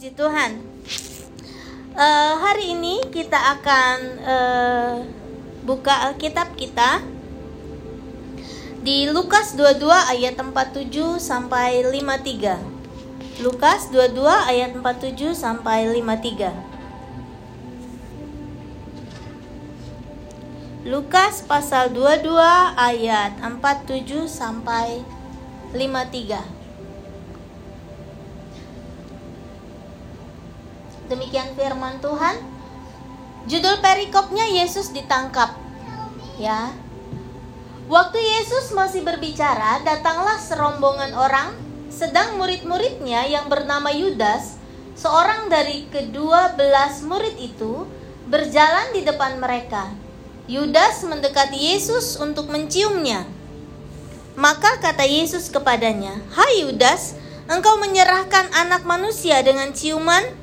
Puji Tuhan. Uh, hari ini kita akan uh, buka Alkitab kita di Lukas 22 ayat 47 sampai 53. Lukas 22 ayat 47 sampai 53. Lukas pasal 22 ayat 47 sampai 53. Demikian firman Tuhan. Judul perikopnya Yesus ditangkap. Ya. Waktu Yesus masih berbicara, datanglah serombongan orang, sedang murid-muridnya yang bernama Yudas, seorang dari kedua belas murid itu, berjalan di depan mereka. Yudas mendekati Yesus untuk menciumnya. Maka kata Yesus kepadanya, "Hai Yudas, engkau menyerahkan anak manusia dengan ciuman?"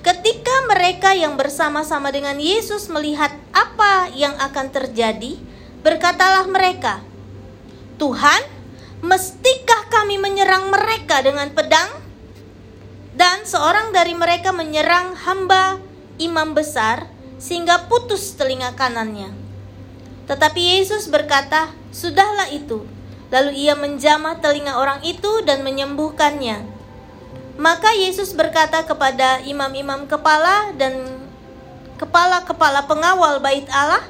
Ketika mereka yang bersama-sama dengan Yesus melihat apa yang akan terjadi, berkatalah mereka, "Tuhan, mestikah kami menyerang mereka dengan pedang?" Dan seorang dari mereka menyerang hamba imam besar sehingga putus telinga kanannya. Tetapi Yesus berkata, "Sudahlah itu." Lalu ia menjamah telinga orang itu dan menyembuhkannya. Maka Yesus berkata kepada imam-imam kepala dan kepala-kepala pengawal bait Allah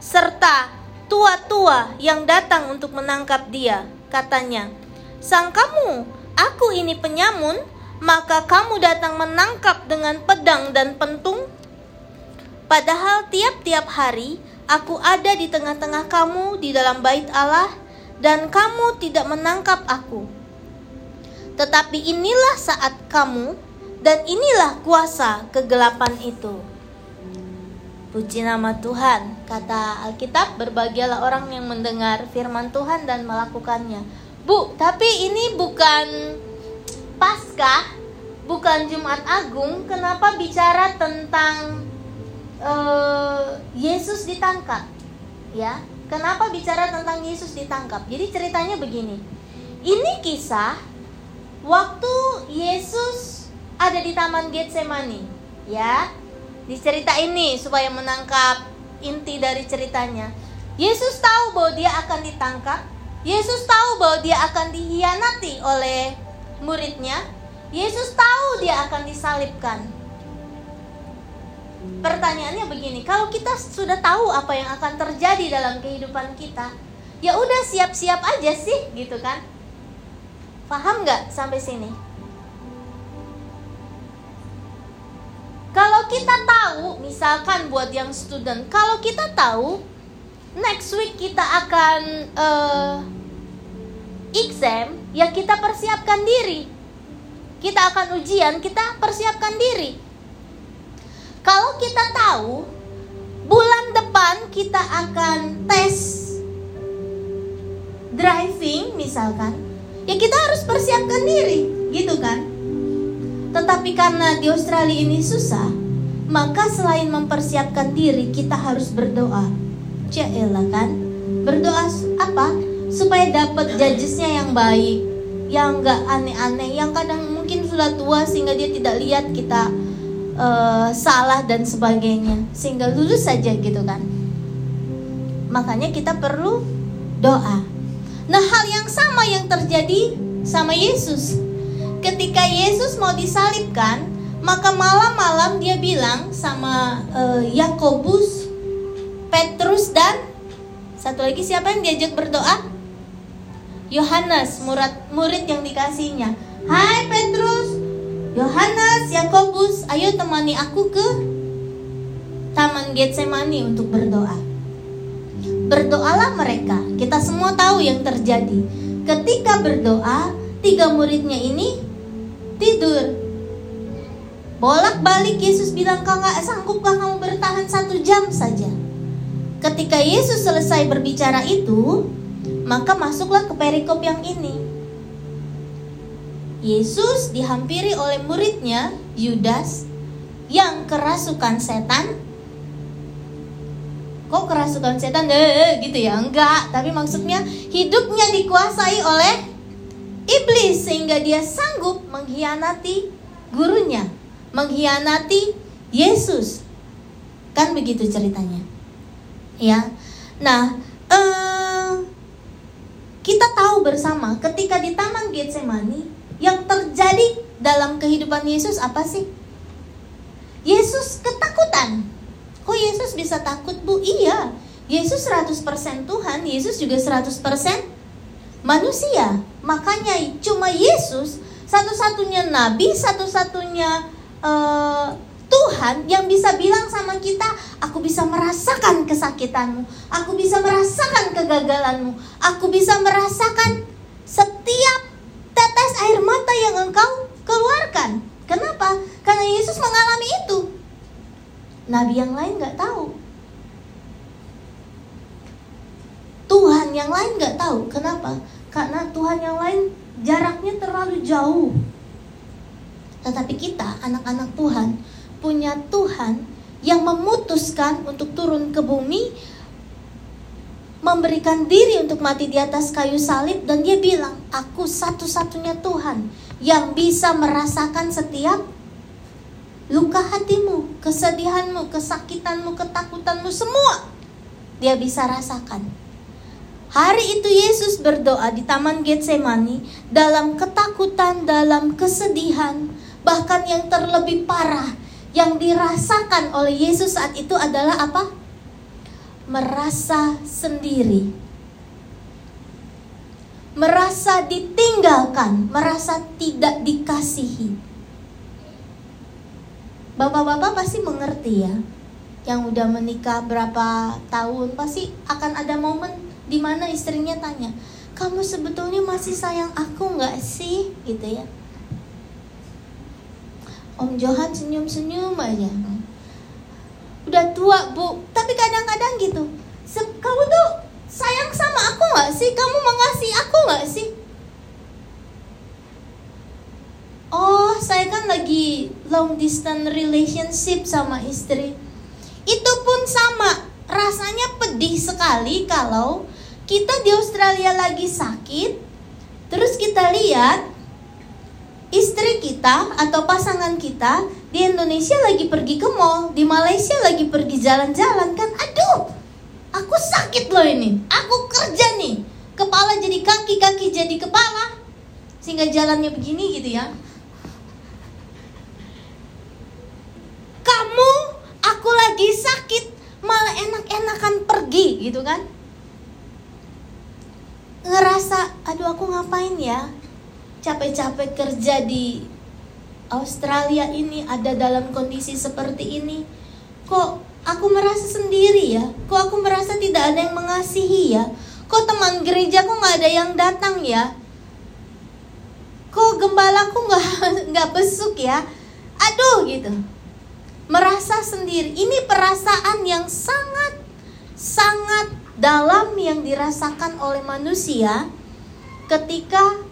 serta tua-tua yang datang untuk menangkap dia. Katanya, "Sang kamu, aku ini penyamun, maka kamu datang menangkap dengan pedang dan pentung? Padahal tiap-tiap hari aku ada di tengah-tengah kamu di dalam bait Allah dan kamu tidak menangkap aku." Tetapi inilah saat kamu dan inilah kuasa kegelapan itu. Puji nama Tuhan, kata Alkitab, berbahagialah orang yang mendengar firman Tuhan dan melakukannya. Bu, tapi ini bukan Paskah, bukan Jumat Agung, kenapa bicara tentang uh, Yesus ditangkap? Ya, kenapa bicara tentang Yesus ditangkap? Jadi ceritanya begini. Ini kisah waktu Yesus ada di Taman Getsemani, ya. Di cerita ini supaya menangkap inti dari ceritanya. Yesus tahu bahwa dia akan ditangkap. Yesus tahu bahwa dia akan dihianati oleh muridnya. Yesus tahu dia akan disalibkan. Pertanyaannya begini, kalau kita sudah tahu apa yang akan terjadi dalam kehidupan kita, ya udah siap-siap aja sih, gitu kan? Paham nggak sampai sini? Kalau kita tahu, misalkan buat yang student, kalau kita tahu next week kita akan uh, exam, ya kita persiapkan diri. Kita akan ujian, kita persiapkan diri. Kalau kita tahu bulan depan kita akan tes driving misalkan, ya kita harus persiapkan diri, gitu kan? Tetapi karena di Australia ini susah, maka selain mempersiapkan diri, kita harus berdoa. Cielah kan? Berdoa apa? Supaya dapat judgesnya yang baik, yang gak aneh-aneh, yang kadang mungkin sudah tua sehingga dia tidak lihat kita uh, salah dan sebagainya, sehingga lulus saja gitu kan? Makanya kita perlu doa. Nah, hal yang sama yang terjadi sama Yesus. Ketika Yesus mau disalibkan, maka malam-malam dia bilang sama uh, Yakobus, Petrus dan satu lagi siapa yang diajak berdoa? Yohanes, murid murid yang dikasihnya. Hai Petrus, Yohanes, Yakobus, ayo temani aku ke Taman Getsemani untuk berdoa. Berdoalah mereka. Kita semua tahu yang terjadi. Ketika berdoa, tiga muridnya ini tidur. Bolak-balik Yesus bilang, kau nggak sanggupkah kamu bertahan satu jam saja? Ketika Yesus selesai berbicara itu, maka masuklah ke perikop yang ini. Yesus dihampiri oleh muridnya, Yudas, yang kerasukan setan kok kerasukan setan deh gitu ya enggak tapi maksudnya hidupnya dikuasai oleh iblis sehingga dia sanggup mengkhianati gurunya mengkhianati Yesus. Kan begitu ceritanya. Ya. Nah, eh, kita tahu bersama ketika di Taman Getsemani yang terjadi dalam kehidupan Yesus apa sih? Yesus ketakutan. Kok Yesus bisa takut, Bu? Iya. Yesus 100% Tuhan, Yesus juga 100% manusia. Makanya cuma Yesus satu-satunya nabi, satu-satunya uh, Tuhan yang bisa bilang sama kita, aku bisa merasakan kesakitanmu, aku bisa merasakan kegagalanmu, aku bisa merasakan setiap tetes air mata yang engkau keluarkan. Kenapa? Karena Yesus mengalami itu. Nabi yang lain nggak tahu. Tuhan yang lain nggak tahu. Kenapa? Karena Tuhan yang lain jaraknya terlalu jauh. Tetapi kita, anak-anak Tuhan, punya Tuhan yang memutuskan untuk turun ke bumi, memberikan diri untuk mati di atas kayu salib, dan Dia bilang, "Aku satu-satunya Tuhan yang bisa merasakan setiap luka hatimu, kesedihanmu, kesakitanmu, ketakutanmu, semua." Dia bisa rasakan. Hari itu Yesus berdoa di Taman Getsemani dalam ketakutan, dalam kesedihan, bahkan yang terlebih parah yang dirasakan oleh Yesus saat itu adalah apa? Merasa sendiri. Merasa ditinggalkan, merasa tidak dikasihi. Bapak-bapak pasti mengerti ya. Yang udah menikah berapa tahun pasti akan ada momen di mana istrinya tanya, kamu sebetulnya masih sayang aku nggak sih? Gitu ya. Om Johan senyum-senyum aja. Udah tua bu, tapi kadang-kadang gitu. Kamu tuh sayang sama aku nggak sih? Kamu mengasihi aku nggak sih? Oh, saya kan lagi long distance relationship sama istri. Itu pun sama, rasanya pedih sekali kalau kita di Australia lagi sakit, terus kita lihat istri kita atau pasangan kita di Indonesia lagi pergi ke mall, di Malaysia lagi pergi jalan-jalan kan. Aduh, aku sakit loh ini. Aku kerja nih. Kepala jadi kaki, kaki jadi kepala. Sehingga jalannya begini gitu ya. Kamu, aku lagi sakit, malah enak-enakan pergi gitu kan? Ngerasa aduh aku ngapain ya? Capek-capek kerja di Australia ini ada dalam kondisi seperti ini. Kok aku merasa sendiri ya? Kok aku merasa tidak ada yang mengasihi ya? Kok teman gereja kok nggak ada yang datang ya? Kok gembalaku nggak nggak besuk ya? Aduh gitu merasa sendiri ini perasaan yang sangat sangat dalam yang dirasakan oleh manusia ketika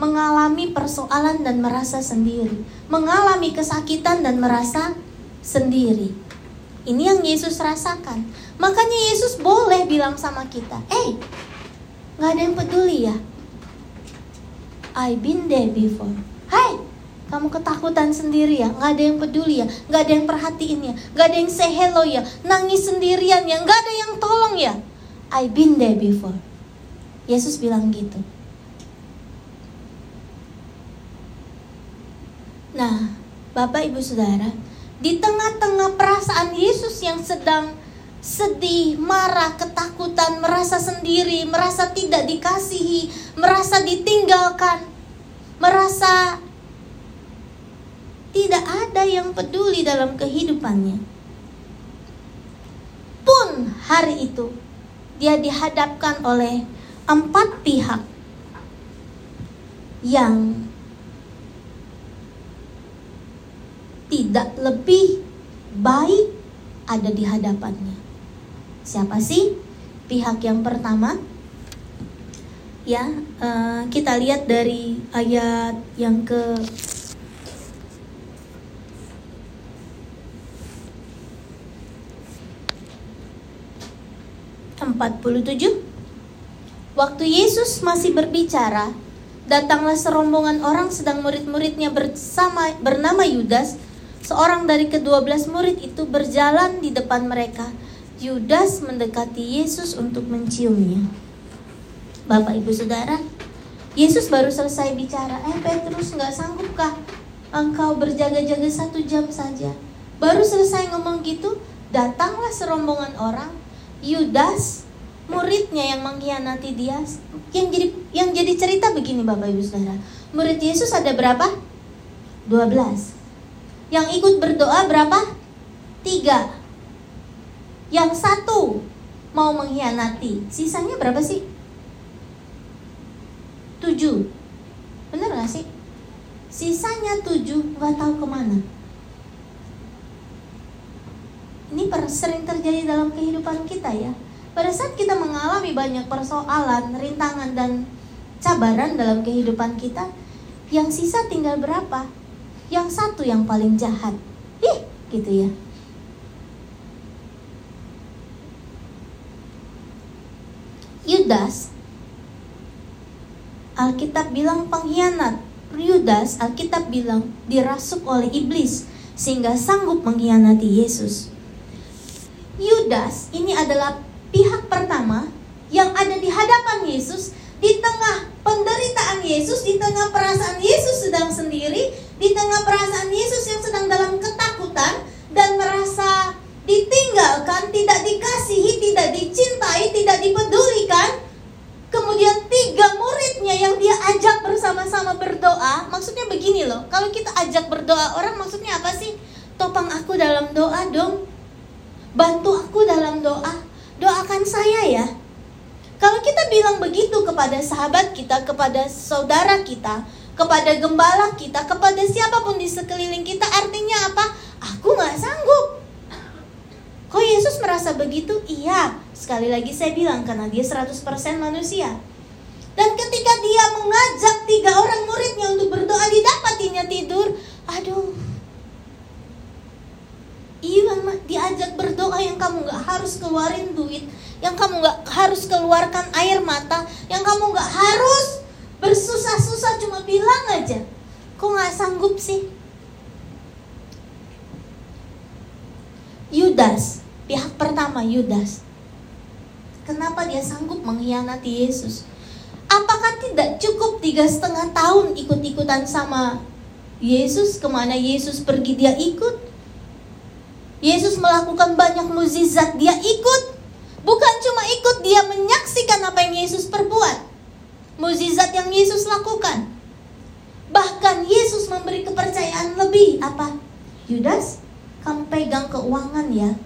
mengalami persoalan dan merasa sendiri, mengalami kesakitan dan merasa sendiri. Ini yang Yesus rasakan. Makanya Yesus boleh bilang sama kita, "Eh, hey, nggak ada yang peduli ya? I been there before." Hai, kamu ketakutan sendiri ya, nggak ada yang peduli ya, nggak ada yang perhatiin ya, nggak ada yang say hello ya, nangis sendirian ya, nggak ada yang tolong ya. I been there before. Yesus bilang gitu. Nah, Bapak Ibu Saudara, di tengah-tengah perasaan Yesus yang sedang sedih, marah, ketakutan, merasa sendiri, merasa tidak dikasihi, merasa ditinggalkan, merasa tidak ada yang peduli dalam kehidupannya. Pun hari itu dia dihadapkan oleh empat pihak yang tidak lebih baik ada di hadapannya. Siapa sih pihak yang pertama? Ya, uh, kita lihat dari ayat yang ke 47 Waktu Yesus masih berbicara, datanglah serombongan orang sedang murid-muridnya bersama bernama Yudas, seorang dari kedua belas murid itu berjalan di depan mereka. Yudas mendekati Yesus untuk menciumnya. Bapak Ibu Saudara, Yesus baru selesai bicara. Eh Petrus nggak sanggupkah engkau berjaga-jaga satu jam saja? Baru selesai ngomong gitu, datanglah serombongan orang. Yudas muridnya yang mengkhianati dia. Yang jadi yang jadi cerita begini Bapak Ibu Saudara. Murid Yesus ada berapa? 12. Yang ikut berdoa berapa? Tiga. Yang satu mau mengkhianati. Sisanya berapa sih? Tujuh. Bener gak sih? Sisanya tujuh gak tahu ke mana. Ini sering terjadi dalam kehidupan kita ya. Pada saat kita mengalami banyak persoalan, rintangan dan cabaran dalam kehidupan kita, yang sisa tinggal berapa? yang satu yang paling jahat. Ih, gitu ya. Yudas Alkitab bilang pengkhianat. Yudas Alkitab bilang dirasuk oleh iblis sehingga sanggup mengkhianati Yesus. Yudas ini adalah pihak pertama yang ada di hadapan Yesus di tengah penderitaan Yesus, di tengah perasaan Yesus sedang sendiri, di tengah perasaan Yesus yang sedang dalam ketakutan dan merasa ditinggalkan, tidak dikasihi, tidak dicintai, tidak dipedulikan. Kemudian tiga muridnya yang dia ajak bersama-sama berdoa, maksudnya begini loh. Kalau kita ajak berdoa orang maksudnya apa sih? Topang aku dalam doa dong. Bantu aku dalam doa. Doakan saya ya. Kalau kita bilang begitu kepada sahabat kita, kepada saudara kita, kepada gembala kita, kepada siapa pun di sekeliling kita, artinya apa? Aku nggak sanggup. Kok Yesus merasa begitu? Iya, sekali lagi saya bilang karena dia 100% manusia. Dan ketika dia mengajak tiga orang muridnya untuk berdoa, didapatinya tidur. Aduh, Iwan diajak berdoa yang kamu nggak harus keluarin duit, yang kamu nggak harus keluarkan air mata, yang kamu nggak harus bersusah-susah cuma bilang aja. Kok nggak sanggup sih? Yudas, pihak pertama Yudas. Kenapa dia sanggup mengkhianati Yesus? Apakah tidak cukup tiga setengah tahun ikut-ikutan sama Yesus? Ke mana Yesus pergi dia ikut? Yesus melakukan banyak mukjizat, dia ikut. Bukan cuma ikut, dia menyaksikan apa yang Yesus perbuat. Mukjizat yang Yesus lakukan. Bahkan Yesus memberi kepercayaan lebih apa? Yudas, kamu pegang keuangan ya.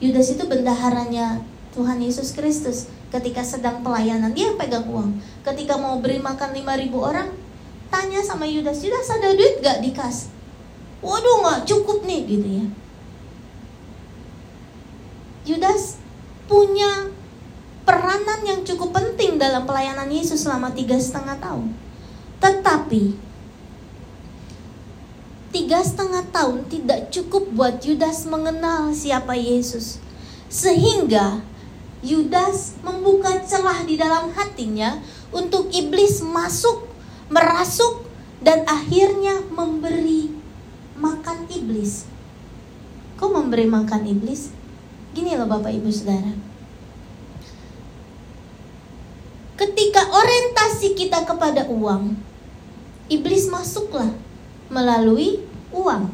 Yudas itu bendaharanya Tuhan Yesus Kristus ketika sedang pelayanan dia pegang uang. Ketika mau beri makan 5000 orang, tanya sama Yudas, Yudas ada duit gak dikas? Waduh nggak cukup nih gitu ya. Yudas punya peranan yang cukup penting dalam pelayanan Yesus selama tiga setengah tahun. Tetapi tiga setengah tahun tidak cukup buat Yudas mengenal siapa Yesus. Sehingga Yudas membuka celah di dalam hatinya untuk iblis masuk, merasuk, dan akhirnya memberi makan iblis. Kok memberi makan iblis? Gini loh Bapak Ibu Saudara. Ketika orientasi kita kepada uang, iblis masuklah melalui uang.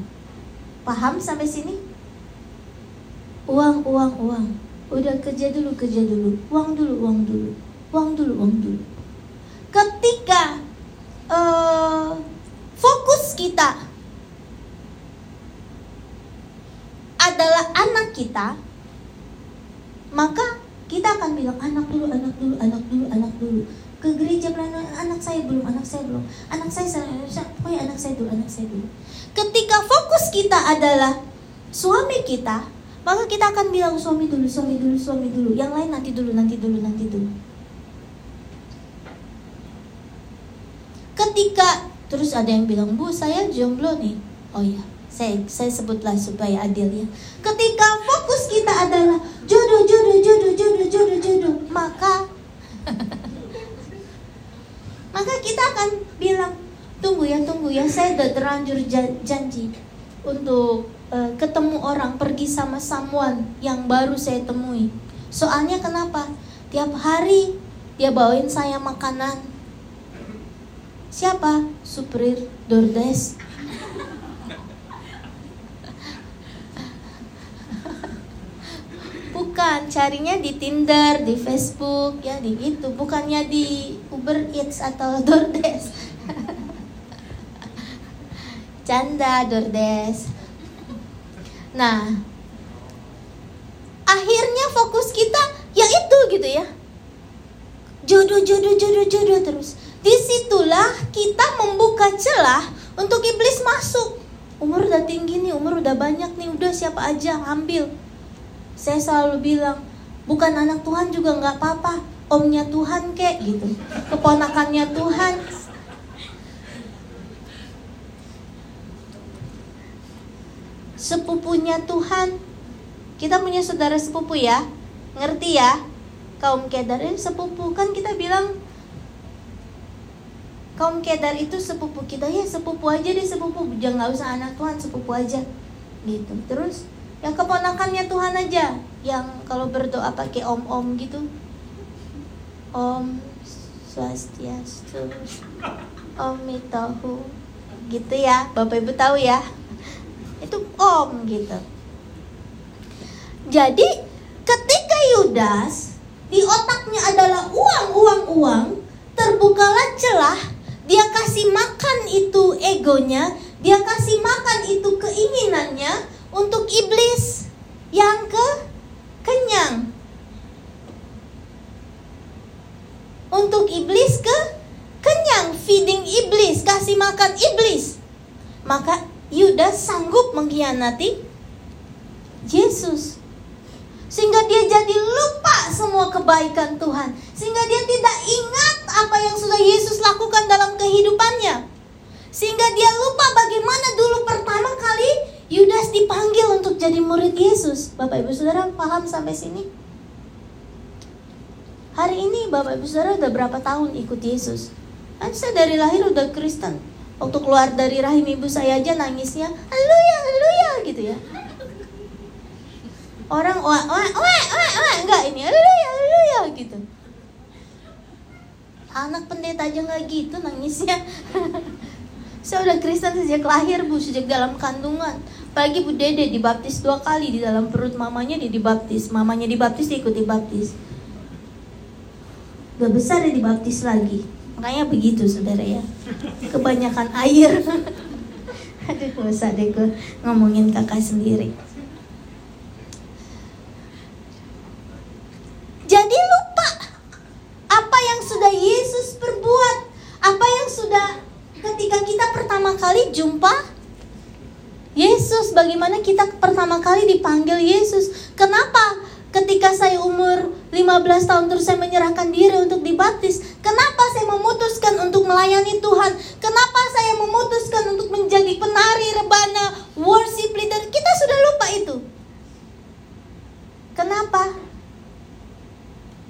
Paham sampai sini? Uang, uang, uang. Udah kerja dulu, kerja dulu. Uang dulu, uang dulu. Uang dulu, uang dulu. Ketika uh, fokus kita adalah anak kita, maka kita akan bilang anak dulu, anak dulu, anak dulu, anak dulu. Ke gereja pelayanan anak saya belum, anak saya belum, anak saya saya pokoknya anak saya dulu, anak saya dulu. Ketika fokus kita adalah suami kita, maka kita akan bilang suami dulu, suami dulu, suami dulu. Yang lain nanti dulu, nanti dulu, nanti dulu. Ketika terus ada yang bilang bu saya jomblo nih, oh iya saya saya sebutlah supaya adil ya. Ketika fokus kita adalah jodoh jodoh jodoh jodoh jodoh jodoh, maka maka kita akan bilang tunggu ya tunggu ya saya udah terlanjur janji untuk uh, ketemu orang, pergi sama someone yang baru saya temui. Soalnya kenapa? Tiap hari dia bawain saya makanan. Siapa? Suprir Dordes. Bukan, carinya di Tinder, di Facebook, ya di gitu. Bukannya di Uber Eats atau DoorDash. Canda Dordes. Nah, akhirnya fokus kita ya itu gitu ya. Jodoh, jodoh, jodoh, jodoh terus. Di situlah kita membuka celah untuk iblis masuk. Umur udah tinggi nih, umur udah banyak nih, udah siapa aja ambil. Saya selalu bilang, bukan anak Tuhan juga nggak apa-apa, omnya Tuhan kek gitu, keponakannya Tuhan, sepupunya Tuhan. Kita punya saudara sepupu ya. Ngerti ya? Kaum Kedar ini sepupu. Kan kita bilang kaum Kedar itu sepupu kita. Ya sepupu aja deh sepupu. Jangan nggak usah anak Tuhan sepupu aja. Gitu. Terus yang keponakannya Tuhan aja yang kalau berdoa pakai om om gitu. Om swastiastu om mitohu gitu ya. Bapak ibu tahu ya. Itu om gitu. Jadi ketika Yudas di otaknya adalah uang, uang, uang, terbukalah celah, dia kasih makan itu egonya, dia kasih makan itu keinginannya untuk iblis yang ke kenyang. Untuk iblis ke kenyang, feeding iblis, kasih makan iblis. Maka Yudas sanggup mengkhianati Yesus. Sehingga dia jadi lupa semua kebaikan Tuhan. Sehingga dia tidak ingat apa yang sudah Yesus lakukan dalam kehidupannya. Sehingga dia lupa bagaimana dulu pertama kali Yudas dipanggil untuk jadi murid Yesus. Bapak Ibu Saudara paham sampai sini? Hari ini Bapak Ibu Saudara udah berapa tahun ikut Yesus? Kan saya dari lahir udah Kristen. Waktu keluar dari rahim ibu saya aja nangisnya, haleluya, haleluya gitu ya. Orang wah, wah, wah, wah, wah, enggak ini, haleluya, haleluya gitu. Anak pendeta aja nggak gitu nangisnya. saya udah Kristen sejak lahir bu, sejak dalam kandungan. Pagi Bu Dede dibaptis dua kali di dalam perut mamanya dia dibaptis, mamanya dibaptis dia ikut dibaptis. Udah besar dia dibaptis lagi Makanya begitu saudara ya. Kebanyakan air. Aduh, gak usah deh ngomongin kakak sendiri. Jadi lupa apa yang sudah Yesus perbuat, apa yang sudah ketika kita pertama kali jumpa Yesus, bagaimana kita pertama kali dipanggil Yesus. Kenapa? Ketika saya umur 15 tahun terus saya menyerahkan diri untuk dibaptis. Kenapa saya memutuskan untuk melayani Tuhan? Kenapa saya memutuskan untuk menjadi penari rebana, worship leader? Kita sudah lupa itu. Kenapa?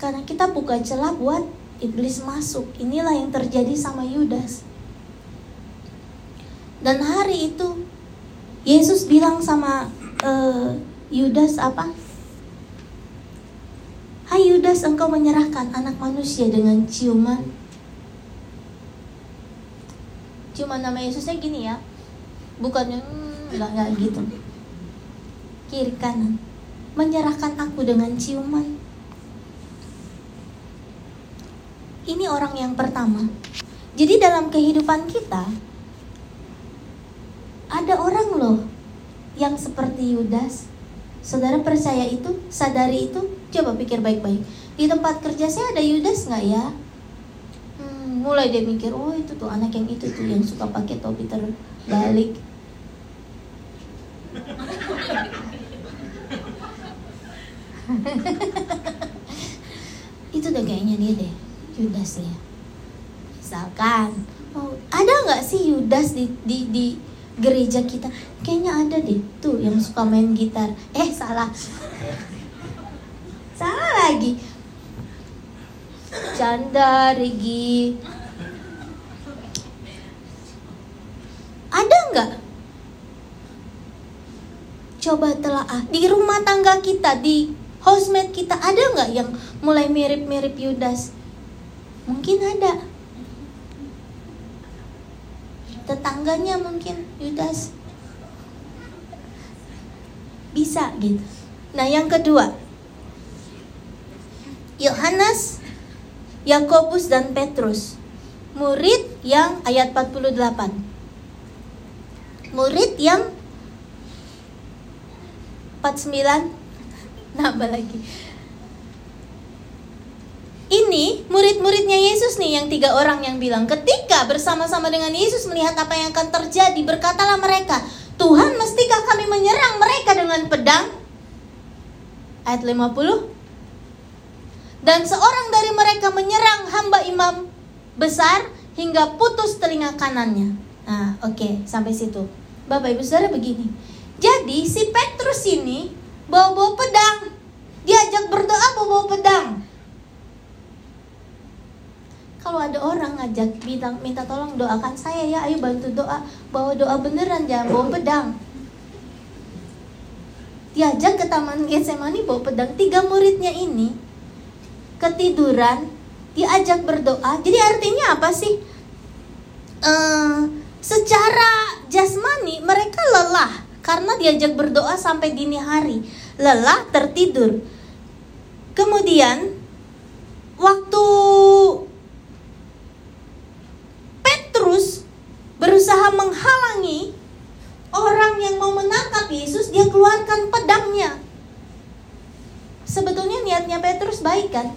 Karena kita buka celah buat iblis masuk. Inilah yang terjadi sama Yudas. Dan hari itu Yesus bilang sama uh, Yudas apa? Hai Yudas, engkau menyerahkan anak manusia dengan ciuman. Ciuman nama Yesusnya gini ya, bukannya hmm, gitu. Kiri kanan, menyerahkan aku dengan ciuman. Ini orang yang pertama. Jadi dalam kehidupan kita ada orang loh yang seperti Yudas. Saudara percaya itu, sadari itu, Coba pikir baik-baik. Di tempat kerja saya ada Yudas nggak ya? Hmm, mulai dia mikir, oh itu tuh anak yang itu tuh yang suka pakai topi terbalik. itu udah kayaknya dia deh, Yudas ya. Misalkan, oh, ada nggak sih Yudas di, di, di gereja kita? Kayaknya ada deh, tuh yang suka main gitar. Eh salah Salah lagi. Canda, Regi. Ada nggak? Coba telaah di rumah tangga kita, di housemate kita ada nggak yang mulai mirip-mirip Yudas? Mungkin ada. Tetangganya mungkin Yudas. Bisa gitu. Nah, yang kedua, Yohanes, Yakobus dan Petrus. Murid yang ayat 48. Murid yang 49 nambah lagi. Ini murid-muridnya Yesus nih yang tiga orang yang bilang ketika bersama-sama dengan Yesus melihat apa yang akan terjadi berkatalah mereka Tuhan mestikah kami menyerang mereka dengan pedang ayat 50 dan seorang dari mereka menyerang hamba imam besar hingga putus telinga kanannya. Nah, oke, okay, sampai situ. Bapak Ibu Saudara begini. Jadi si Petrus ini bawa-bawa pedang. Diajak berdoa bawa-bawa pedang. Kalau ada orang ngajak bintang minta tolong doakan saya ya, ayo bantu doa, bawa doa beneran jangan bawa pedang. Diajak ke taman Getsemani bawa pedang. Tiga muridnya ini ketiduran, diajak berdoa. Jadi artinya apa sih? Uh, secara jasmani mereka lelah karena diajak berdoa sampai dini hari. Lelah tertidur. Kemudian waktu Petrus berusaha menghalangi orang yang mau menangkap Yesus, dia keluarkan pedangnya. Sebetulnya niatnya Petrus baik kan?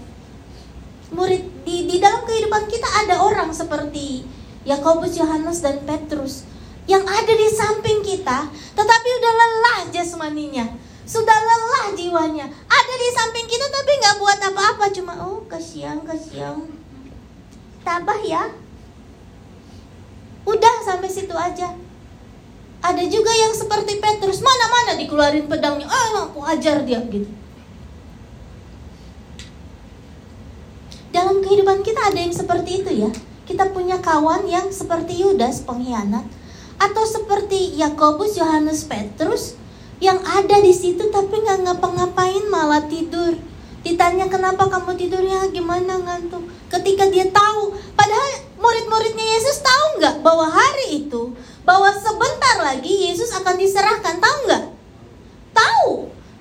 murid di di dalam kehidupan kita ada orang seperti Yakobus, Yohanes dan Petrus yang ada di samping kita, tetapi udah lelah jasmaninya, sudah lelah jiwanya, ada di samping kita tapi nggak buat apa-apa, cuma oh kasihan kasihan, tabah ya, udah sampai situ aja. Ada juga yang seperti Petrus, mana-mana dikeluarin pedangnya, ah aku ajar dia gitu. Dalam kehidupan kita ada yang seperti itu ya. Kita punya kawan yang seperti Yudas pengkhianat atau seperti Yakobus, Yohanes, Petrus yang ada di situ tapi nggak ngapa-ngapain malah tidur. Ditanya kenapa kamu tidurnya gimana ngantuk? Ketika dia tahu, padahal murid-muridnya Yesus tahu nggak bahwa hari itu, bahwa sebentar lagi Yesus akan diserahkan, tahu nggak? Tahu,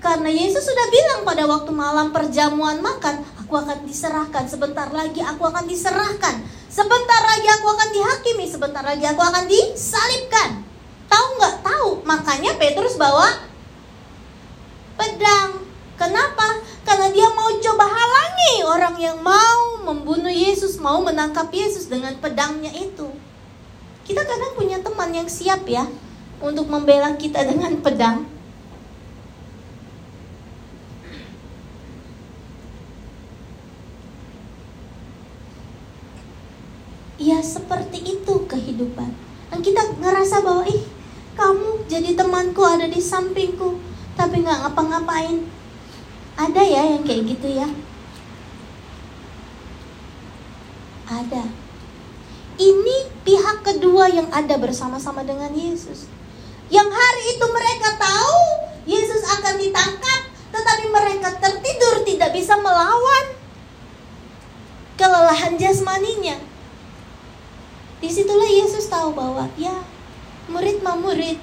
karena Yesus sudah bilang pada waktu malam perjamuan makan, aku akan diserahkan. Sebentar lagi aku akan diserahkan. Sebentar lagi aku akan dihakimi. Sebentar lagi aku akan disalibkan. Tahu nggak? Tahu. Makanya Petrus bawa pedang. Kenapa? Karena dia mau coba halangi orang yang mau membunuh Yesus, mau menangkap Yesus dengan pedangnya itu. Kita kadang punya teman yang siap ya untuk membela kita dengan pedang. Ya seperti itu kehidupan. Dan kita ngerasa bahwa ih kamu jadi temanku ada di sampingku tapi nggak ngapa-ngapain. Ada ya yang kayak gitu ya? Ada. Ini pihak kedua yang ada bersama-sama dengan Yesus. Yang hari itu mereka tahu Yesus akan ditangkap, tetapi mereka tertidur tidak bisa melawan kelelahan jasmaninya. Di situlah Yesus tahu bahwa ya murid mah murid,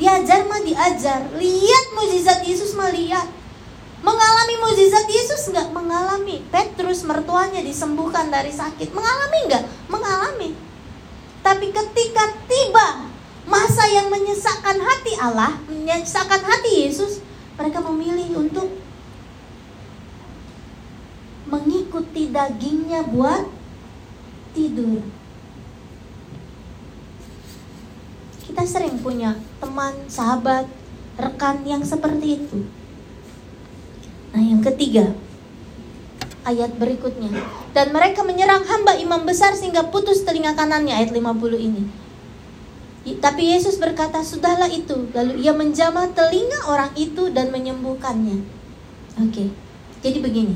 diajar mah diajar, lihat mujizat Yesus mah lihat. Mengalami mujizat Yesus nggak mengalami. Petrus mertuanya disembuhkan dari sakit, mengalami nggak? Mengalami. Tapi ketika tiba masa yang menyesakkan hati Allah, menyesakkan hati Yesus, mereka memilih untuk mengikuti dagingnya buat tidur. Kita sering punya teman, sahabat, rekan yang seperti itu. Nah, yang ketiga, ayat berikutnya. Dan mereka menyerang hamba imam besar sehingga putus telinga kanannya ayat 50 ini. Tapi Yesus berkata, "Sudahlah itu." Lalu ia menjamah telinga orang itu dan menyembuhkannya. Oke. Jadi begini.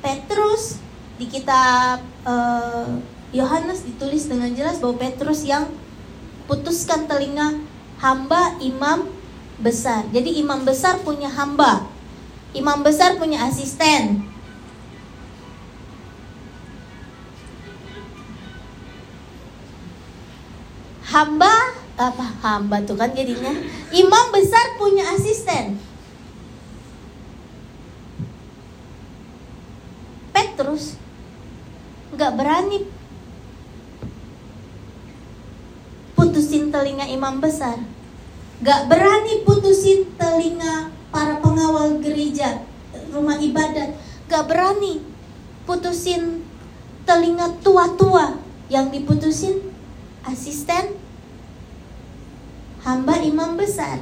Petrus di kitab uh, Yohanes ditulis dengan jelas bahwa Petrus yang putuskan telinga hamba imam besar. Jadi imam besar punya hamba. Imam besar punya asisten. Hamba apa hamba tuh kan jadinya imam besar punya asisten Petrus nggak berani putusin telinga imam besar nggak berani putusin telinga para pengawal gereja rumah ibadat nggak berani putusin telinga tua-tua yang diputusin asisten hamba imam besar.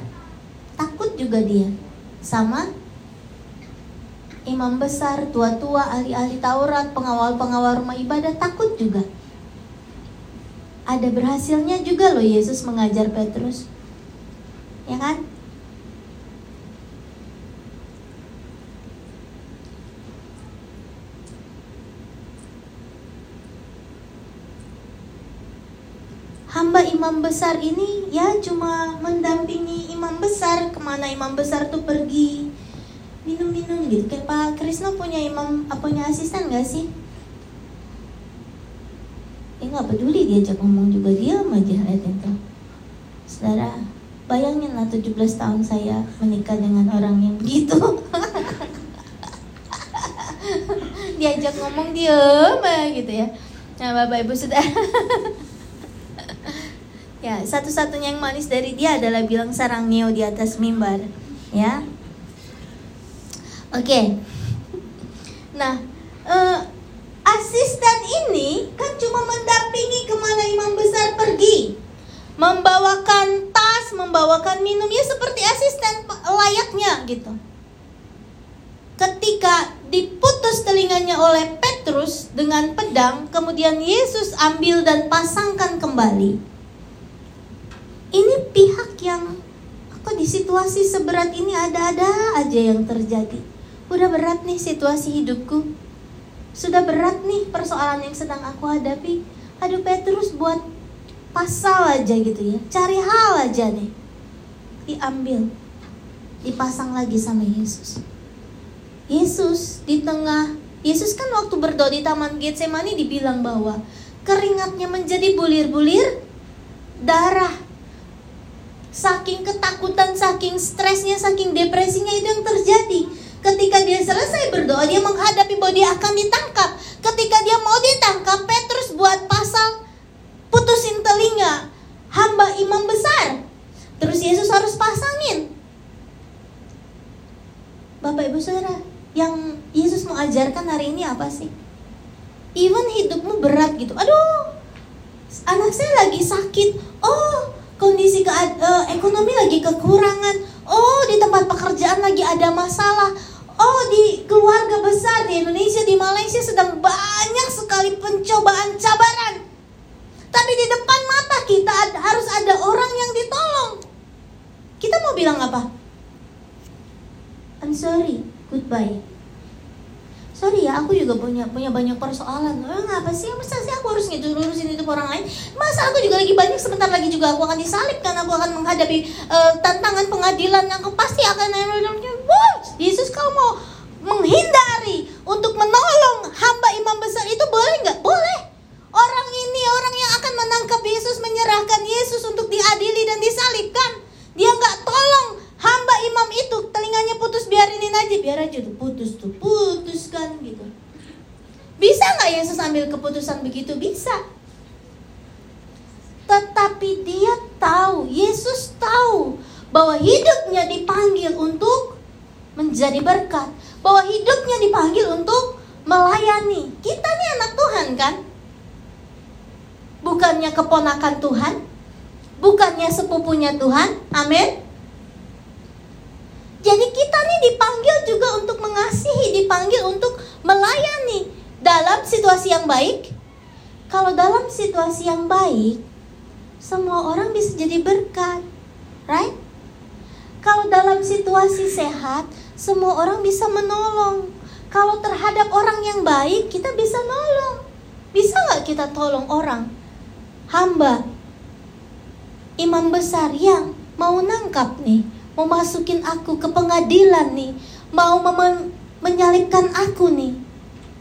Takut juga dia sama imam besar, tua-tua, ahli-ahli Taurat, pengawal-pengawal rumah ibadah takut juga. Ada berhasilnya juga loh Yesus mengajar Petrus. Ya kan? hamba imam besar ini ya cuma mendampingi imam besar ke mana imam besar tuh pergi minum-minum gitu kayak Pak Krisna punya imam apa punya asisten gak sih? Eh nggak peduli diajak ngomong juga dia aja itu. Saudara, bayangin lah 17 tahun saya menikah dengan orang yang begitu. diajak ngomong dia gitu ya. Nah, Bapak Ibu sudah Ya, satu-satunya yang manis dari dia adalah bilang sarang neo di atas mimbar. Ya. Oke. Okay. Nah, uh, asisten ini kan cuma mendampingi ke mana imam besar pergi. Membawakan tas, membawakan minum ya seperti asisten layaknya gitu. Ketika diputus telinganya oleh Petrus dengan pedang, kemudian Yesus ambil dan pasangkan kembali ini pihak yang kok di situasi seberat ini ada-ada aja yang terjadi. Udah berat nih situasi hidupku. Sudah berat nih persoalan yang sedang aku hadapi. Aduh Petrus buat pasal aja gitu ya. Cari hal aja nih. Diambil. Dipasang lagi sama Yesus. Yesus di tengah Yesus kan waktu berdoa di Taman Getsemani dibilang bahwa keringatnya menjadi bulir-bulir darah saking ketakutan, saking stresnya, saking depresinya itu yang terjadi. Ketika dia selesai berdoa, dia menghadapi bahwa dia akan ditangkap. Ketika dia mau ditangkap, Petrus buat pasal putusin telinga hamba imam besar. Terus Yesus harus pasangin. Bapak Ibu Saudara, yang Yesus mau ajarkan hari ini apa sih? Even hidupmu berat gitu. Aduh, anak saya lagi sakit. Oh, kondisi ke, uh, ekonomi lagi kekurangan. Oh, di tempat pekerjaan lagi ada masalah. Oh, di keluarga besar di Indonesia, di Malaysia sedang banyak sekali pencobaan cabaran. Tapi di depan mata kita ada, harus ada orang yang ditolong. Kita mau bilang apa? I'm sorry, goodbye. Sorry ya aku juga punya punya banyak persoalan. Oh, apa sih? Masa sih aku harus gitu ngurusin itu orang lain? Masa aku juga lagi banyak sebentar lagi juga aku akan disalib karena aku akan menghadapi uh, tantangan pengadilan yang pasti akan Yesus kau mau menghindari untuk menolong hamba imam besar itu boleh nggak? Boleh. Orang ini orang yang akan menangkap Yesus menyerahkan Yesus untuk diadili dan disalibkan. Dia nggak tolong hamba imam itu. Telinganya putus biarinin aja biar aja tuh putus tuh putuskan gitu. Bisa nggak Yesus ambil keputusan begitu? Bisa. Tetapi dia tahu Yesus tahu bahwa hidupnya dipanggil untuk menjadi berkat bahwa hidupnya dipanggil untuk melayani. Kita nih anak Tuhan kan bukannya keponakan Tuhan bukannya sepupunya Tuhan amin jadi kita nih dipanggil juga untuk mengasihi, dipanggil untuk melayani dalam situasi yang baik. Kalau dalam situasi yang baik, semua orang bisa jadi berkat. Right? Kalau dalam situasi sehat, semua orang bisa menolong. Kalau terhadap orang yang baik, kita bisa nolong. Bisa nggak kita tolong orang? Hamba, imam besar yang mau nangkap nih, mau masukin aku ke pengadilan nih, mau menyalipkan aku nih.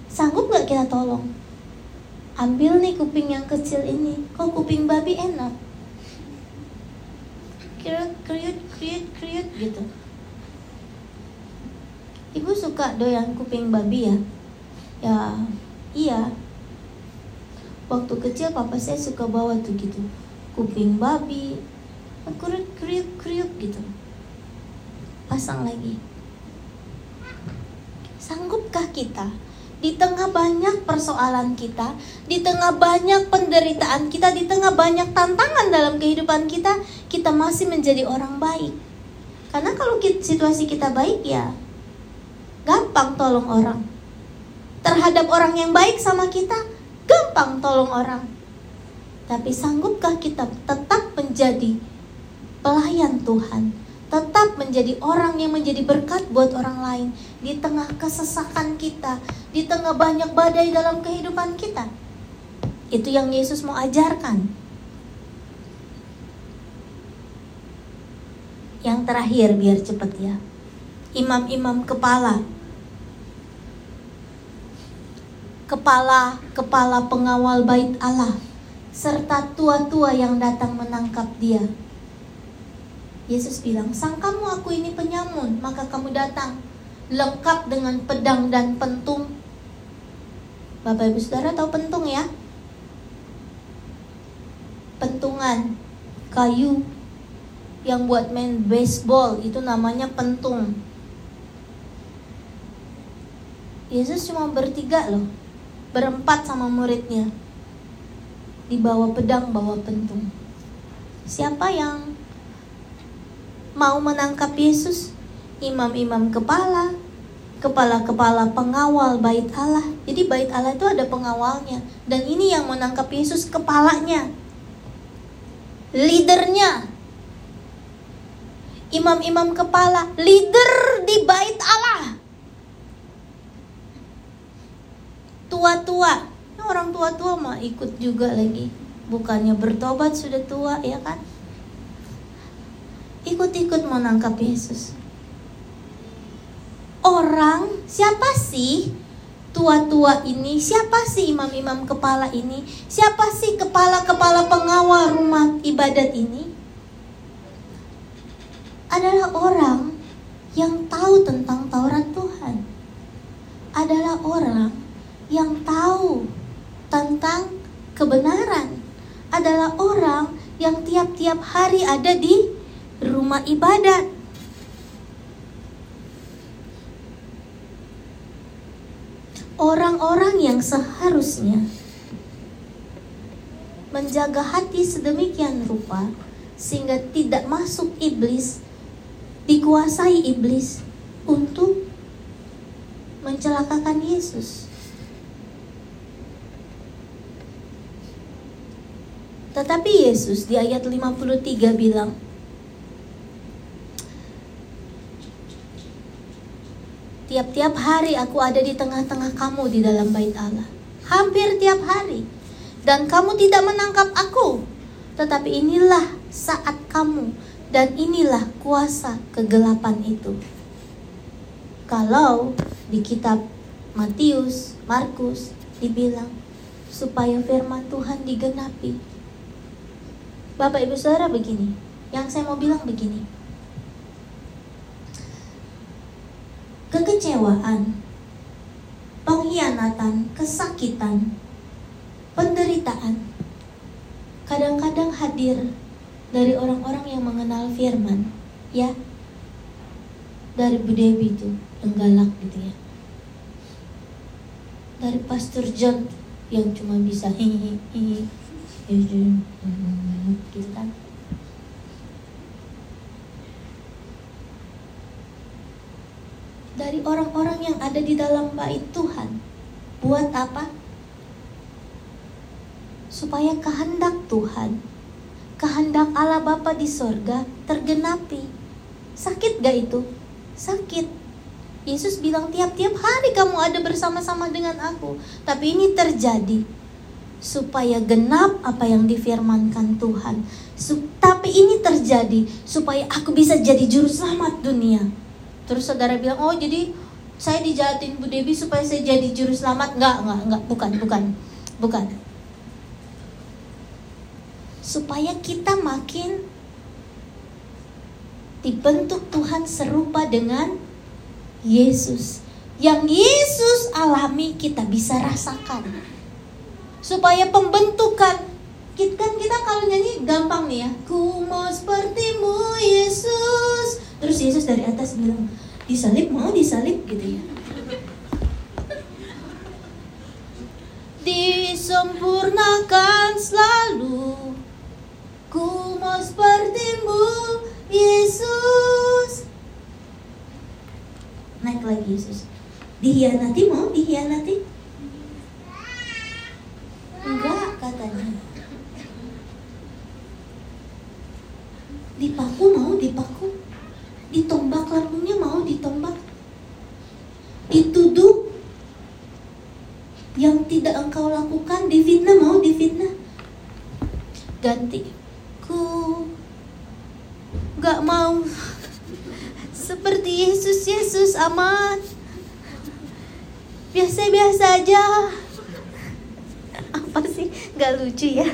Sanggup gak kita tolong? Ambil nih kuping yang kecil ini, kok kuping babi enak? Kriut, kriut, kriut, kriut gitu. Ibu suka doyan kuping babi ya? Ya, iya. Waktu kecil papa saya suka bawa tuh gitu. Kuping babi, kriuk kriuk kriuk gitu pasang lagi sanggupkah kita di tengah banyak persoalan kita, di tengah banyak penderitaan kita, di tengah banyak tantangan dalam kehidupan kita, kita masih menjadi orang baik. Karena kalau situasi kita baik ya, gampang tolong orang. Terhadap orang yang baik sama kita, gampang tolong orang. Tapi sanggupkah kita tetap menjadi pelayan Tuhan, tetap menjadi orang yang menjadi berkat buat orang lain di tengah kesesakan kita, di tengah banyak badai dalam kehidupan kita. Itu yang Yesus mau ajarkan. Yang terakhir biar cepat ya. Imam-imam kepala. Kepala kepala pengawal bait Allah serta tua-tua yang datang menangkap dia Yesus bilang, sangkamu aku ini penyamun, maka kamu datang lengkap dengan pedang dan pentung. Bapak Ibu Saudara tahu pentung ya? Pentungan kayu yang buat main baseball itu namanya pentung. Yesus cuma bertiga loh, berempat sama muridnya. Dibawa pedang, bawa pentung. Siapa yang mau menangkap Yesus? Imam-imam kepala, kepala-kepala pengawal bait Allah. Jadi bait Allah itu ada pengawalnya. Dan ini yang menangkap Yesus kepalanya. Leadernya. Imam-imam kepala, leader di bait Allah. Tua-tua. orang tua-tua mah ikut juga lagi. Bukannya bertobat sudah tua ya kan? ikut-ikut mau nangkap Yesus. Orang siapa sih tua-tua ini? Siapa sih imam-imam kepala ini? Siapa sih kepala-kepala pengawal rumah ibadat ini? Adalah orang yang tahu tentang Taurat Tuhan. Adalah orang yang tahu tentang kebenaran. Adalah orang yang tiap-tiap hari ada di rumah ibadat. Orang-orang yang seharusnya menjaga hati sedemikian rupa sehingga tidak masuk iblis, dikuasai iblis untuk mencelakakan Yesus. Tetapi Yesus di ayat 53 bilang, Tiap-tiap hari aku ada di tengah-tengah kamu di dalam bait Allah. Hampir tiap hari. Dan kamu tidak menangkap aku. Tetapi inilah saat kamu dan inilah kuasa kegelapan itu. Kalau di kitab Matius, Markus dibilang supaya firman Tuhan digenapi. Bapak Ibu Saudara begini, yang saya mau bilang begini. kekecewaan, pengkhianatan, kesakitan, penderitaan kadang-kadang hadir dari orang-orang yang mengenal firman, ya. Dari Bu Dewi itu yang galak gitu ya. Dari Pastor John yang cuma bisa hihi dari orang-orang yang ada di dalam bait Tuhan. Buat apa? Supaya kehendak Tuhan, kehendak Allah Bapa di sorga tergenapi. Sakit gak itu? Sakit. Yesus bilang tiap-tiap hari kamu ada bersama-sama dengan aku. Tapi ini terjadi supaya genap apa yang difirmankan Tuhan. tapi ini terjadi supaya aku bisa jadi juru selamat dunia. Terus saudara bilang, "Oh, jadi saya dijahatin Bu Dewi supaya saya jadi juru selamat?" Enggak, enggak, enggak, bukan, bukan. Bukan. Supaya kita makin dibentuk Tuhan serupa dengan Yesus. Yang Yesus alami kita bisa rasakan. Supaya pembentukan kan kita kalau nyanyi gampang nih ya. Ku mau sepertimu Yesus. Terus Yesus dari atas bilang, disalib mau disalib gitu ya. Disempurnakan selalu. Ku mau sepertimu Yesus. Naik lagi Yesus. Dihianati mau dihianati? Enggak katanya. Dipaku mau dipaku? Ditombak lambungnya mau ditombak? Dituduh yang tidak engkau lakukan difitnah mau difitnah? Ganti ku gak mau seperti Yesus Yesus aman biasa-biasa aja apa sih gak lucu ya?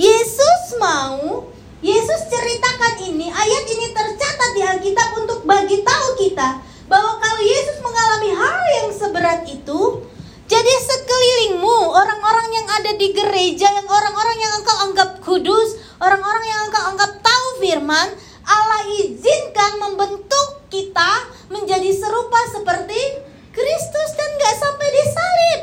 Yesus mau, Yesus ceritakan ini, ayat ini tercatat di Alkitab untuk bagi tahu kita bahwa kalau Yesus mengalami hal yang seberat itu, jadi sekelilingmu, orang-orang yang ada di gereja, yang orang-orang yang engkau anggap kudus, orang-orang yang engkau anggap tahu firman, Allah izinkan membentuk kita menjadi serupa seperti Kristus dan gak sampai disalib.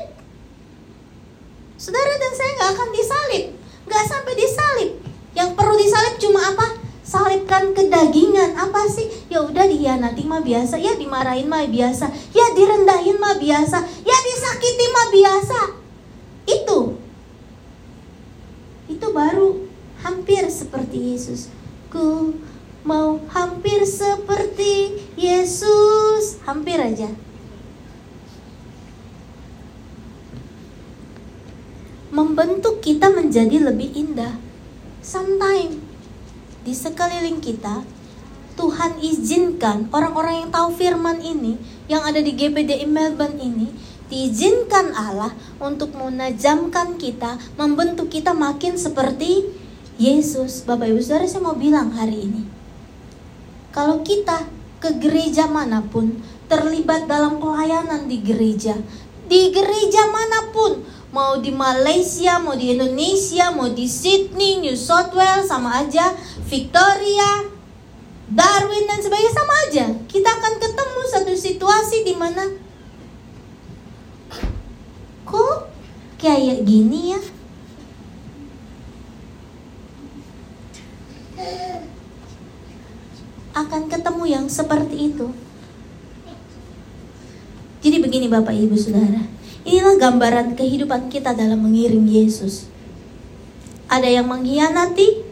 Saudara dan saya gak akan disalib nggak sampai disalib yang perlu disalib cuma apa salibkan kedagingan apa sih ya udah dihianati mah biasa ya dimarahin mah biasa. Ya direndahin mah biasa ya disakiti mah biasa itu itu baru hampir seperti Yesus ku mau hampir seperti Yesus hampir aja membentuk kita menjadi lebih indah. Sometimes di sekeliling kita Tuhan izinkan orang-orang yang tahu firman ini yang ada di GPDI Melbourne ini diizinkan Allah untuk menajamkan kita, membentuk kita makin seperti Yesus. Bapak Ibu Saudara saya mau bilang hari ini. Kalau kita ke gereja mana pun, terlibat dalam pelayanan di gereja, di gereja mana pun, mau di Malaysia, mau di Indonesia, mau di Sydney, New South Wales sama aja, Victoria, Darwin dan sebagainya sama aja. Kita akan ketemu situasi di mana kok kayak gini ya? Akan ketemu yang seperti itu. Jadi begini Bapak Ibu Saudara, Inilah gambaran kehidupan kita dalam mengiring Yesus. Ada yang mengkhianati,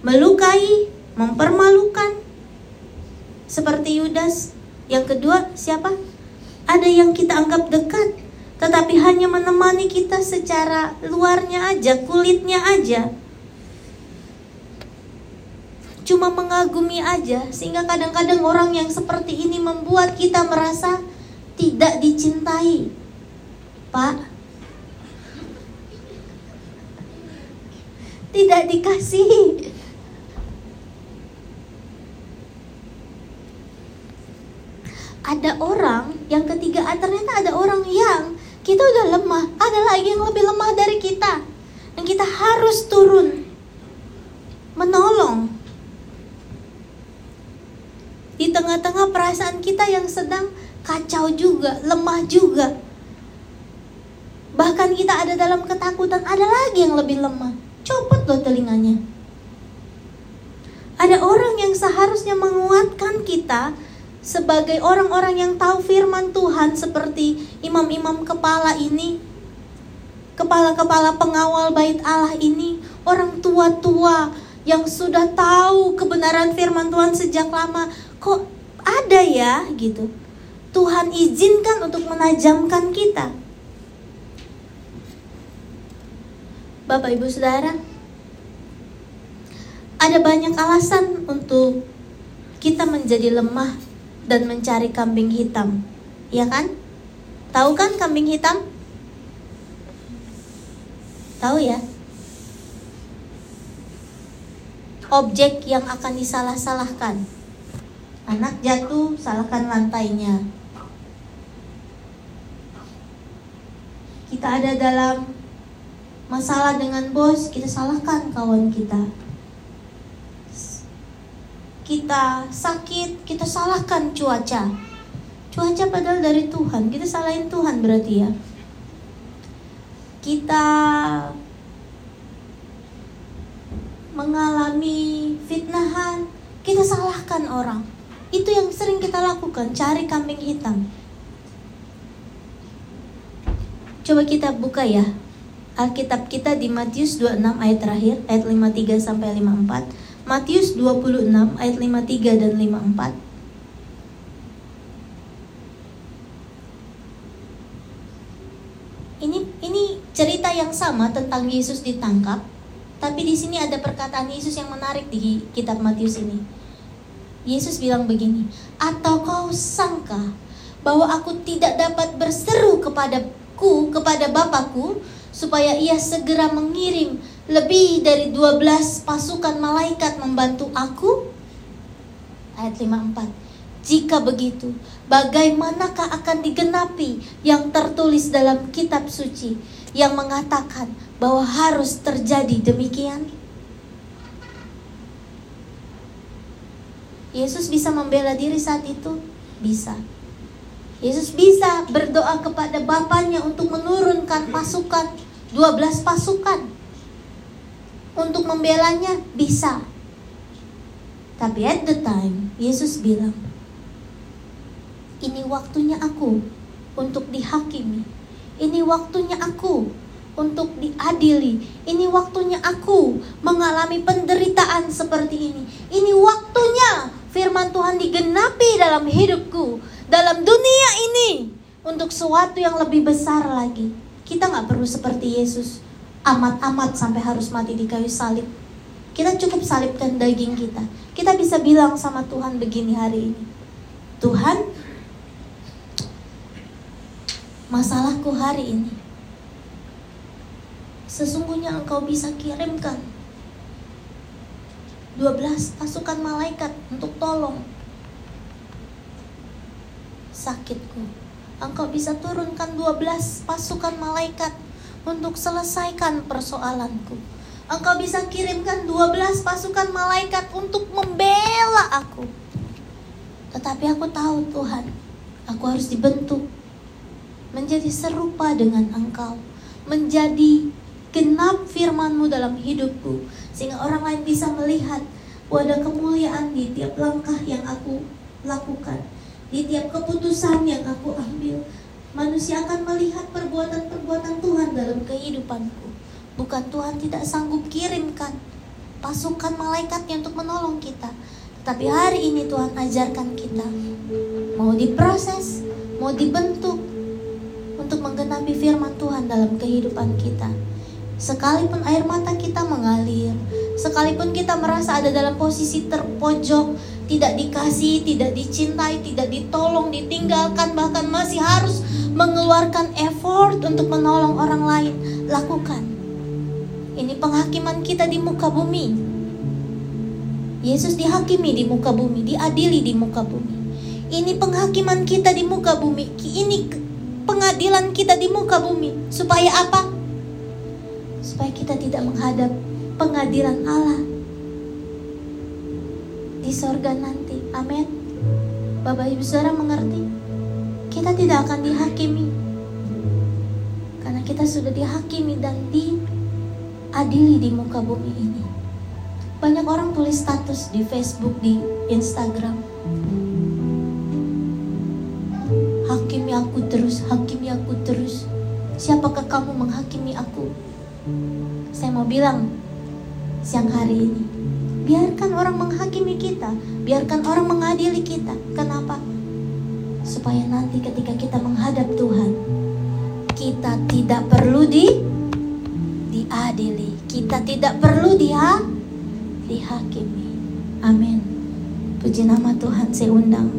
melukai, mempermalukan. Seperti Yudas. Yang kedua, siapa? Ada yang kita anggap dekat, tetapi hanya menemani kita secara luarnya aja, kulitnya aja. Cuma mengagumi aja, sehingga kadang-kadang orang yang seperti ini membuat kita merasa tidak dicintai. Pak. Tidak dikasih. Ada orang yang ketiga ternyata ada orang yang kita udah lemah, ada lagi yang lebih lemah dari kita. Dan kita harus turun menolong di tengah-tengah perasaan kita yang sedang kacau juga, lemah juga. Bahkan kita ada dalam ketakutan, ada lagi yang lebih lemah. Copot loh telinganya. Ada orang yang seharusnya menguatkan kita sebagai orang-orang yang tahu firman Tuhan seperti imam-imam kepala ini, kepala-kepala pengawal bait Allah ini, orang tua-tua yang sudah tahu kebenaran firman Tuhan sejak lama. Kok ada ya gitu. Tuhan izinkan untuk menajamkan kita Bapak Ibu Saudara, ada banyak alasan untuk kita menjadi lemah dan mencari kambing hitam. Ya kan? Tahu kan kambing hitam? Tahu ya? Objek yang akan disalah-salahkan. Anak jatuh, salahkan lantainya. Kita ada dalam masalah dengan bos, kita salahkan kawan kita kita sakit, kita salahkan cuaca. Cuaca padahal dari Tuhan, kita salahin Tuhan berarti ya. Kita mengalami fitnahan, kita salahkan orang. Itu yang sering kita lakukan, cari kambing hitam. Coba kita buka ya. Alkitab kita di Matius 26 ayat terakhir, ayat 53 sampai 54. Matius 26 ayat 53 dan 54. Ini ini cerita yang sama tentang Yesus ditangkap, tapi di sini ada perkataan Yesus yang menarik di kitab Matius ini. Yesus bilang begini, "Atau kau sangka bahwa aku tidak dapat berseru kepadaku kepada Bapakku supaya ia segera mengirim lebih dari 12 pasukan malaikat membantu aku? Ayat 54. Jika begitu, bagaimanakah akan digenapi yang tertulis dalam kitab suci yang mengatakan bahwa harus terjadi demikian? Yesus bisa membela diri saat itu? Bisa. Yesus bisa berdoa kepada Bapaknya untuk menurunkan pasukan, 12 pasukan untuk membelanya bisa. Tapi at the time, Yesus bilang, ini waktunya aku untuk dihakimi. Ini waktunya aku untuk diadili. Ini waktunya aku mengalami penderitaan seperti ini. Ini waktunya firman Tuhan digenapi dalam hidupku, dalam dunia ini untuk sesuatu yang lebih besar lagi. Kita nggak perlu seperti Yesus amat-amat sampai harus mati di kayu salib. Kita cukup salibkan daging kita. Kita bisa bilang sama Tuhan begini hari ini. Tuhan, masalahku hari ini. Sesungguhnya engkau bisa kirimkan 12 pasukan malaikat untuk tolong sakitku. Engkau bisa turunkan 12 pasukan malaikat untuk selesaikan persoalanku. Engkau bisa kirimkan 12 pasukan malaikat untuk membela aku. Tetapi aku tahu Tuhan, aku harus dibentuk menjadi serupa dengan Engkau, menjadi genap firmanmu dalam hidupku, sehingga orang lain bisa melihat ada kemuliaan di tiap langkah yang aku lakukan, di tiap keputusan yang aku ambil, Manusia akan melihat perbuatan-perbuatan Tuhan dalam kehidupanku. Bukan Tuhan tidak sanggup kirimkan pasukan malaikatnya untuk menolong kita. Tapi hari ini Tuhan ajarkan kita mau diproses, mau dibentuk untuk menggenapi firman Tuhan dalam kehidupan kita. Sekalipun air mata kita mengalir, sekalipun kita merasa ada dalam posisi terpojok, tidak dikasih, tidak dicintai, tidak ditolong, ditinggalkan, bahkan masih harus mengeluarkan effort untuk menolong orang lain, lakukan. Ini penghakiman kita di muka bumi. Yesus dihakimi di muka bumi, diadili di muka bumi. Ini penghakiman kita di muka bumi. Ini pengadilan kita di muka bumi. Supaya apa? Supaya kita tidak menghadap pengadilan Allah di sorga nanti. Amin. Bapak Ibu Saudara mengerti? Kita tidak akan dihakimi. Karena kita sudah dihakimi dan diadili di muka bumi ini. Banyak orang tulis status di Facebook, di Instagram. Hakimi aku terus, hakimi aku terus. Siapakah kamu menghakimi aku? Saya mau bilang siang hari ini, Biarkan orang menghakimi kita, biarkan orang mengadili kita. Kenapa? Supaya nanti ketika kita menghadap Tuhan, kita tidak perlu di diadili. Kita tidak perlu dia dihakimi. Amin. Puji nama Tuhan saya undang